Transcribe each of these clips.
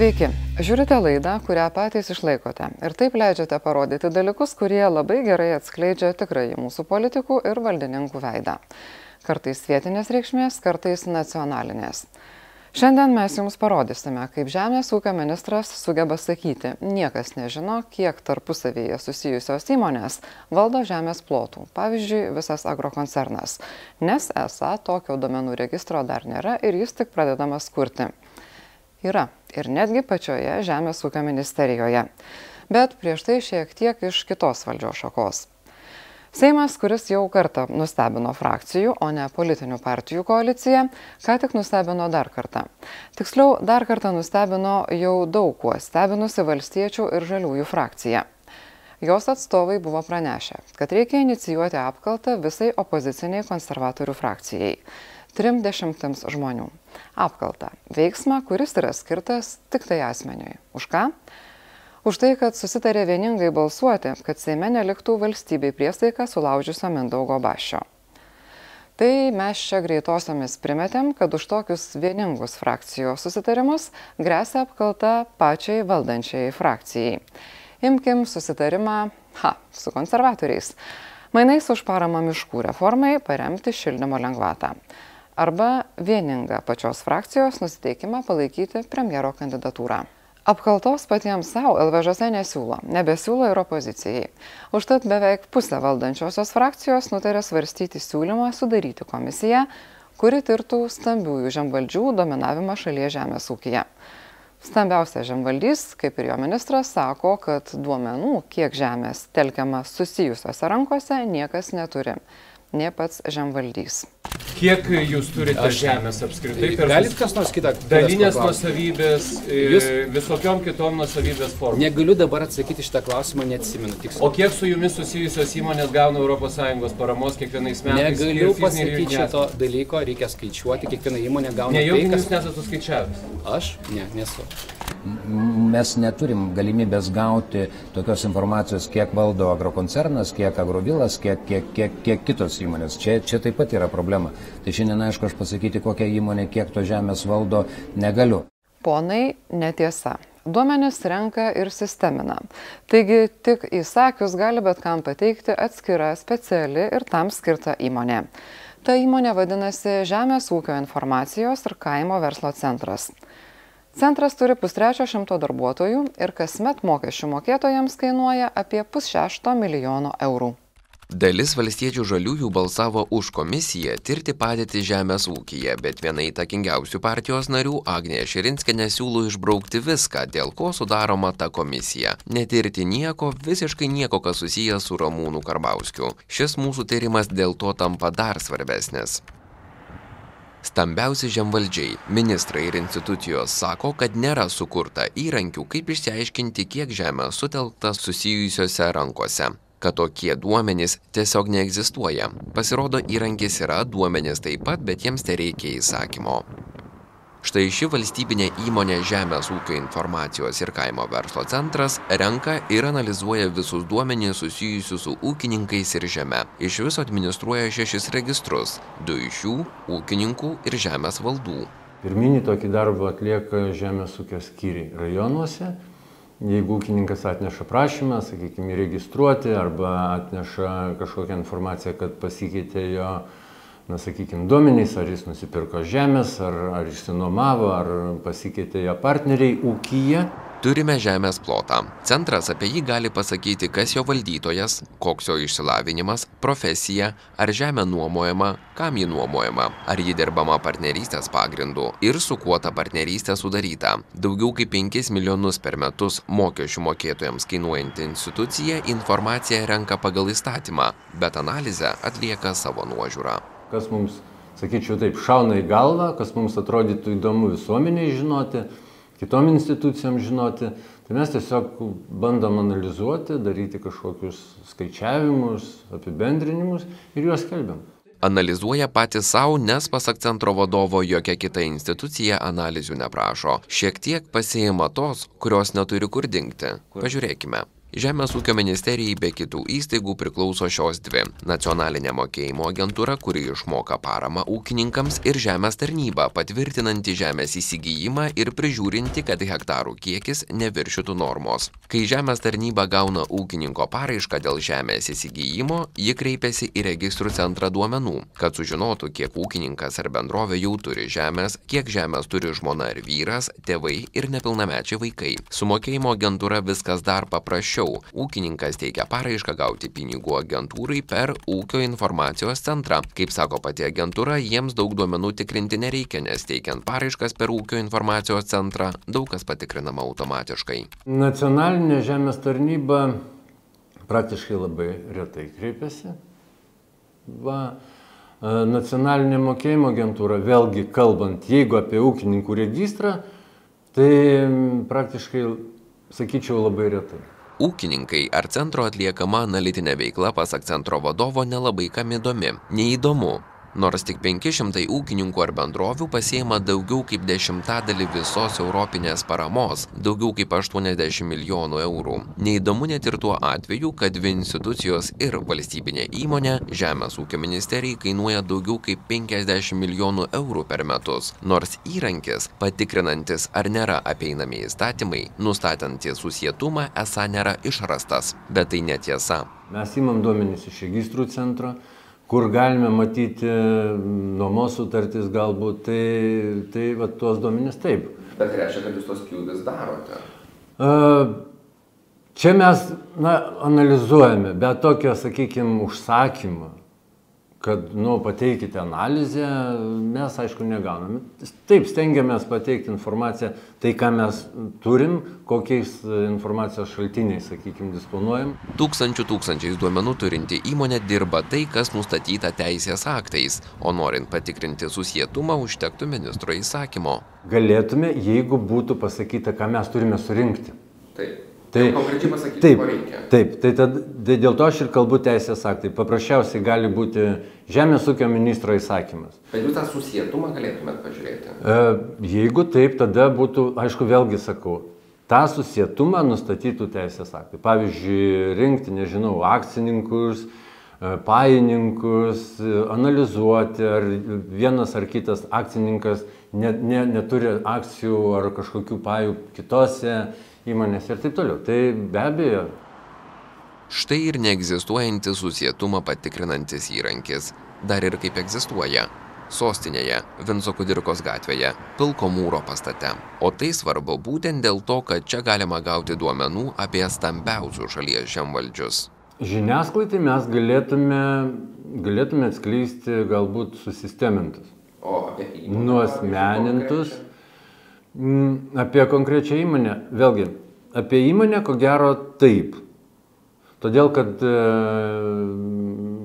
Sveiki, žiūrite laidą, kurią patys išlaikote ir taip leidžiate parodyti dalykus, kurie labai gerai atskleidžia tikrai mūsų politikų ir valdininkų veidą. Kartais vietinės reikšmės, kartais nacionalinės. Šiandien mes jums parodysime, kaip Žemės ūkio ministras sugeba sakyti, niekas nežino, kiek tarpusavyje susijusios įmonės valdo žemės plotų, pavyzdžiui, visas agrokoncernas, nes esą tokio domenų registro dar nėra ir jis tik pradedamas kurti. Yra ir netgi pačioje Žemės ūkio ministerijoje. Bet prieš tai šiek tiek iš kitos valdžios šakos. Seimas, kuris jau kartą nustebino frakcijų, o ne politinių partijų koaliciją, ką tik nustebino dar kartą. Tiksliau, dar kartą nustebino jau daug kuo stebinusi valstiečių ir žaliųjų frakcija. Jos atstovai buvo pranešę, kad reikia inicijuoti apkaltą visai opoziciniai konservatorių frakcijai. Trim dešimtims žmonių. Apkalta. Veiksmą, kuris yra skirtas tik tai asmeniui. Už ką? Už tai, kad susitarė vieningai balsuoti, kad Seime neliktų valstybei priestaiką sulaužiusio Mindaugo Bašio. Tai mes čia greitosiomis primetėm, kad už tokius vieningus frakcijos susitarimus grėsia apkalta pačiai valdančiai frakcijai. Imkim susitarimą, ha, su konservatoriais. Mainais už paramą miškų reformai paremti šildymo lengvatą. Arba vieningą pačios frakcijos nusiteikimą palaikyti premjero kandidatūrą. Apkaltos patiems savo LVŽS nesiūlo, nebesiūlo ir opozicijai. Užtat beveik pusė valdančiosios frakcijos nutarė svarstyti siūlymą sudaryti komisiją, kuri tirtų stambiųjų žemvaldžių dominavimą šalies žemės ūkija. Stambiausias žemvaldys, kaip ir jo ministras, sako, kad duomenų, kiek žemės telkiama susijusiose rankose, niekas neturi ne pats žemvaldys. Kiek jūs turite Aš, žemės apskritai? Galit kas nors kitą? Dalinės nusavybės, jūs... visokiom kitom nusavybės formom. Negaliu dabar atsakyti šitą klausimą, neatsimenu tiksliai. O kiek su jumis susijusios įmonės gauna ES paramos kiekvienais metais? Negaliu pasakyti šito dalyko, reikia skaičiuoti, kiekviena įmonė gauna. Ne, jau tai, kas... jūs nesate suskaičiavęs. Aš? Ne, nesu mes neturim galimybės gauti tokios informacijos, kiek valdo agrokoncernas, kiek agrovilas, kiek, kiek, kiek, kiek kitos įmonės. Čia, čia taip pat yra problema. Tai šiandien aišku, aš pasakyti, kokią įmonę, kiek to žemės valdo, negaliu. Ponai, netiesa. Duomenis renka ir sistemina. Taigi tik įsakius gali bet kam pateikti atskira speciali ir tam skirta įmonė. Ta įmonė vadinasi Žemės ūkio informacijos ir kaimo verslo centras. Centras turi pustrečio šimto darbuotojų ir kasmet mokesčių mokėtojams kainuoja apie pusšešto milijono eurų. Dalis valstiečių žaliųjų balsavo už komisiją tirti padėtį žemės ūkyje, bet viena įtakingiausių partijos narių Agnė Širinskinė siūlo išbraukti viską, dėl ko sudaroma ta komisija. Netirti nieko, visiškai nieko, kas susijęs su Ramūnu Karbauskiu. Šis mūsų tyrimas dėl to tampa dar svarbesnis. Stambiausi žemvaldžiai, ministrai ir institucijos sako, kad nėra sukurta įrankių, kaip išsiaiškinti, kiek žemė sutelkta susijusiose rankose kad tokie duomenys tiesiog neegzistuoja. Pasirodo, įrankis yra duomenys taip pat, bet jiems tereikia įsakymo. Štai ši valstybinė įmonė Žemės ūkio informacijos ir kaimo verslo centras renka ir analizuoja visus duomenys susijusius su ūkininkais ir žeme. Iš viso administruoja šešis registrus, du iš jų - ūkininkų ir žemės valdų. Pirminį tokį darbą atlieka žemės ūkio skyriai rajonuose. Jeigu ūkininkas atneša prašymą, sakykime, įregistruoti arba atneša kažkokią informaciją, kad pasikeitė jo na sakykim duomenys ar jis nusipirko žemės ar ar išsinuomavo ar pasikeitė jo partneriai ūkyje Turime žemės plotą. Centras apie jį gali pasakyti, kas jo valdytojas, koks jo išsilavinimas, profesija, ar žemė nuomojama, kam ji nuomojama, ar ji dirbama partnerystės pagrindu ir su kuo ta partnerystė sudaryta. Daugiau kaip 5 milijonus per metus mokesčių mokėtojams kainuojanti institucija informaciją renka pagal įstatymą, bet analizę atlieka savo nuožiūrą kas mums, sakyčiau taip, šauna į galvą, kas mums atrodytų įdomu visuomeniai žinoti, kitom institucijom žinoti, tai mes tiesiog bandom analizuoti, daryti kažkokius skaičiavimus, apibendrinimus ir juos kelbiam analizuoja patys sau, nes pasak centro vadovo jokia kita institucija analizių neprašo. Šiek tiek pasiima tos, kurios neturi kur dingti. Pažiūrėkime. Žemės ūkio ministerijai be kitų įstaigų priklauso šios dvi - nacionalinė mokėjimo agentūra, kuri išmoka paramą ūkininkams ir žemės tarnyba, patvirtinanti žemės įsigijimą ir prižiūrinti, kad hektarų kiekis neviršytų normos. Kai žemės tarnyba gauna ūkininko paraišką dėl žemės įsigijimo, ji kreipiasi į registrų centrą duomenų, kad sužinotų, kiek ūkininkas ar bendrovė jau turi žemės, kiek žemės turi žmona ar vyras, tėvai ir nepilnamečiai vaikai. Su mokėjimo agentūra viskas dar paprasčiau anksčiau. Ūkininkas teikia paraišką gauti pinigų agentūrai per ūkio informacijos centrą. Kaip sako pati agentūra jiems daug duomenų tikrinti nereikia nes teikiant paraiškas per ūkio informacijos centrą daug kas patikrinama automatiškai. Nacionalinė žemės tarnyba praktiškai labai retai kreipiasi. Va e, Nacionalinė mokėjimo agentūra, vėlgi kalbant, jeigu apie ūkininkų registrą, tai praktiškai, sakyčiau, labai retai ūkininkai ar centro atliekama analitinė veikla pasak centro vadovo nelabai kam įdomi neįdomu nors tik penki šimtai ūkininkų ar bendrovių pasiima daugiau kaip dešimtadalį visos europinės paramos daugiau kaip aštuoniasdešim milijonų eurų. Neįdomu net ir tuo atveju kad dvi institucijos ir valstybinė įmonė žemės ūkio ministerijai kainuoja daugiau kaip penkiasdešim milijonų eurų per metus. Nors įrankis patikrinantis ar nėra apeinami įstatymai nustatantys susietumą esą nėra išrastas. Bet tai netiesa. Mes imam duomenis iš registrų centro kur galime matyti nuomos sutartis galbūt, tai, tai va, tuos duomenis taip. Bet tai reiškia, kad jūs tos pjūvis darote? Čia mes na, analizuojame, bet tokio, sakykime, užsakymą kad, nu, pateikite analizę, mes, aišku, negauname. Taip, stengiamės pateikti informaciją, tai ką mes turim, kokiais informacijos šaltiniais, sakykime, disponuojam. Tūkstančių tūkstančiais duomenų turinti įmonė dirba tai, kas nustatyta teisės aktais, o norint patikrinti susietumą, užtektų ministro įsakymo. Galėtume, jeigu būtų pasakyta, ką mes turime surinkti. Taip. Tai, konkrečiai pasakyti, taip, ko reikia. Taip, tai, tad, tai dėl to aš ir kalbu teisės aktai. Paprasčiausiai gali būti Žemės ūkio ministro įsakymas. Bet jūs tą susietumą galėtumėt pažiūrėti? E, jeigu taip, tada būtų, aišku, vėlgi sakau, tą susietumą nustatytų teisės aktai. Pavyzdžiui, rinkti, nežinau, akcininkus, e, pajininkus, analizuoti, ar vienas ar kitas akcininkas ne, ne, neturi akcijų ar kažkokių pajų kitose įmonės ir taip toliau. Tai be abejo. Štai ir neegzistuojantis susietumą patikrinantis įrankis. Dar ir kaip egzistuoja. Sostinėje, Vinco Kudirkos gatvėje, Pilko mūro pastate. O tai svarbu būtent dėl to, kad čia galima gauti duomenų apie stambiausius šalies žemvaldžius. Žiniasklaidai mes galėtume, galėtume atskleisti galbūt susistemintus. O apie įmonę. Nuosmenintus. Mm, apie konkrečią įmonę, vėlgi, apie įmonę ko gero taip. Todėl, kad e,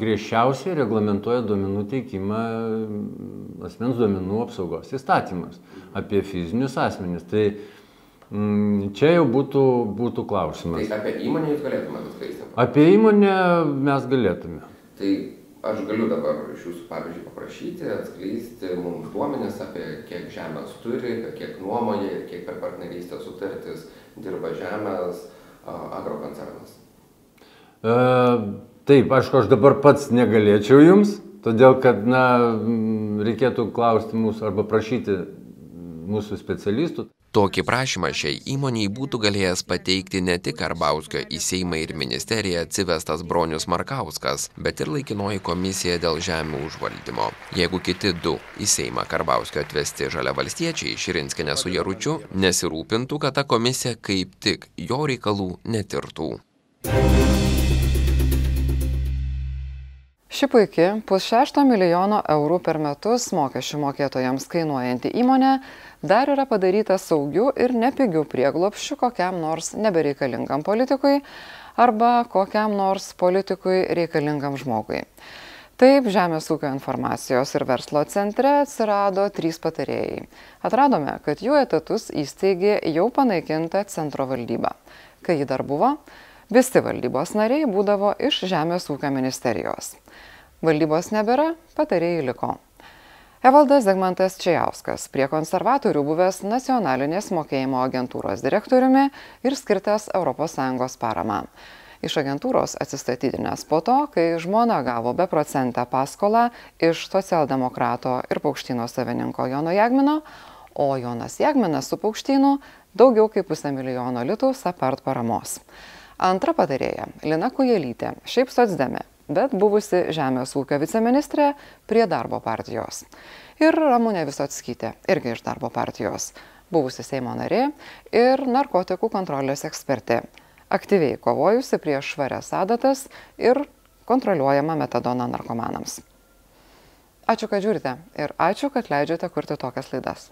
griežčiausiai reglamentuoja duomenų teikimą asmens duomenų apsaugos įstatymas apie fizinius asmenis. Tai mm, čia jau būtų, būtų klausimas. Tai apie įmonę jūs galėtumėte atskleisti? Apie įmonę mes galėtume. Tai aš galiu dabar iš jūsų pavyzdžiui paprašyti atskleisti mums duomenis apie kiek žemės turi kiek nuomoja ir kiek per partnerystės sutartis dirba žemės agrokoncernas. E, taip aišku aš dabar pats negalėčiau jums todėl kad na reikėtų klausti mūsų arba prašyti mūsų specialistų tokį prašymą šiai įmonei būtų galėjęs pateikti ne tik karbauskio į seimą ir ministeriją atsivestas bronius markauskas bet ir laikinoji komisija dėl žemių užvaldymo. Jeigu kiti du į seimą karbauskio atvesti žaliavalstiečiai širinskienė su jaručiu nesirūpintų kad ta komisija kaip tik jo reikalų netirtų Ši puikia pusšešto milijono eurų per metus mokesčių mokėtojams kainuojanti įmonė dar yra padaryta saugiu ir nepigiu prieglopščiu kokiam nors nebereikalingam politikui arba kokiam nors politikui reikalingam žmogui. Taip, Žemės ūkio informacijos ir verslo centre atsirado trys patarėjai. Atradome, kad jų etatus įsteigė jau panaikinta centro valdyba. Kai ji dar buvo, visi valdybos nariai būdavo iš Žemės ūkio ministerijos. Valdybos nebėra, patarėjai liko. Evaldas Zegmantas Čiauskas, prie konservatorių buvęs nacionalinės mokėjimo agentūros direktoriumi ir skirtas ES parama. Iš agentūros atsistatydinęs po to, kai žmona gavo beprocentę paskolą iš socialdemokrato ir paukštino savininko Jono Jagmino, o Jonas Jagminas su paukštynu daugiau kaip pusę milijono litų apart paramos. Antra patarėja - Lina Kujelytė, šiaip socdemė, bet buvusi Žemės ūkio viceministrė prie darbo partijos. Ir Ramūnė Visotskytė, irgi iš darbo partijos, buvusi Seimo narė ir narkotikų kontrolės ekspertė, aktyviai kovojusi prieš švarias adatas ir kontroliuojama metadoną narkomanams. Ačiū, kad žiūrite ir ačiū, kad leidžiate kurti tokias laidas.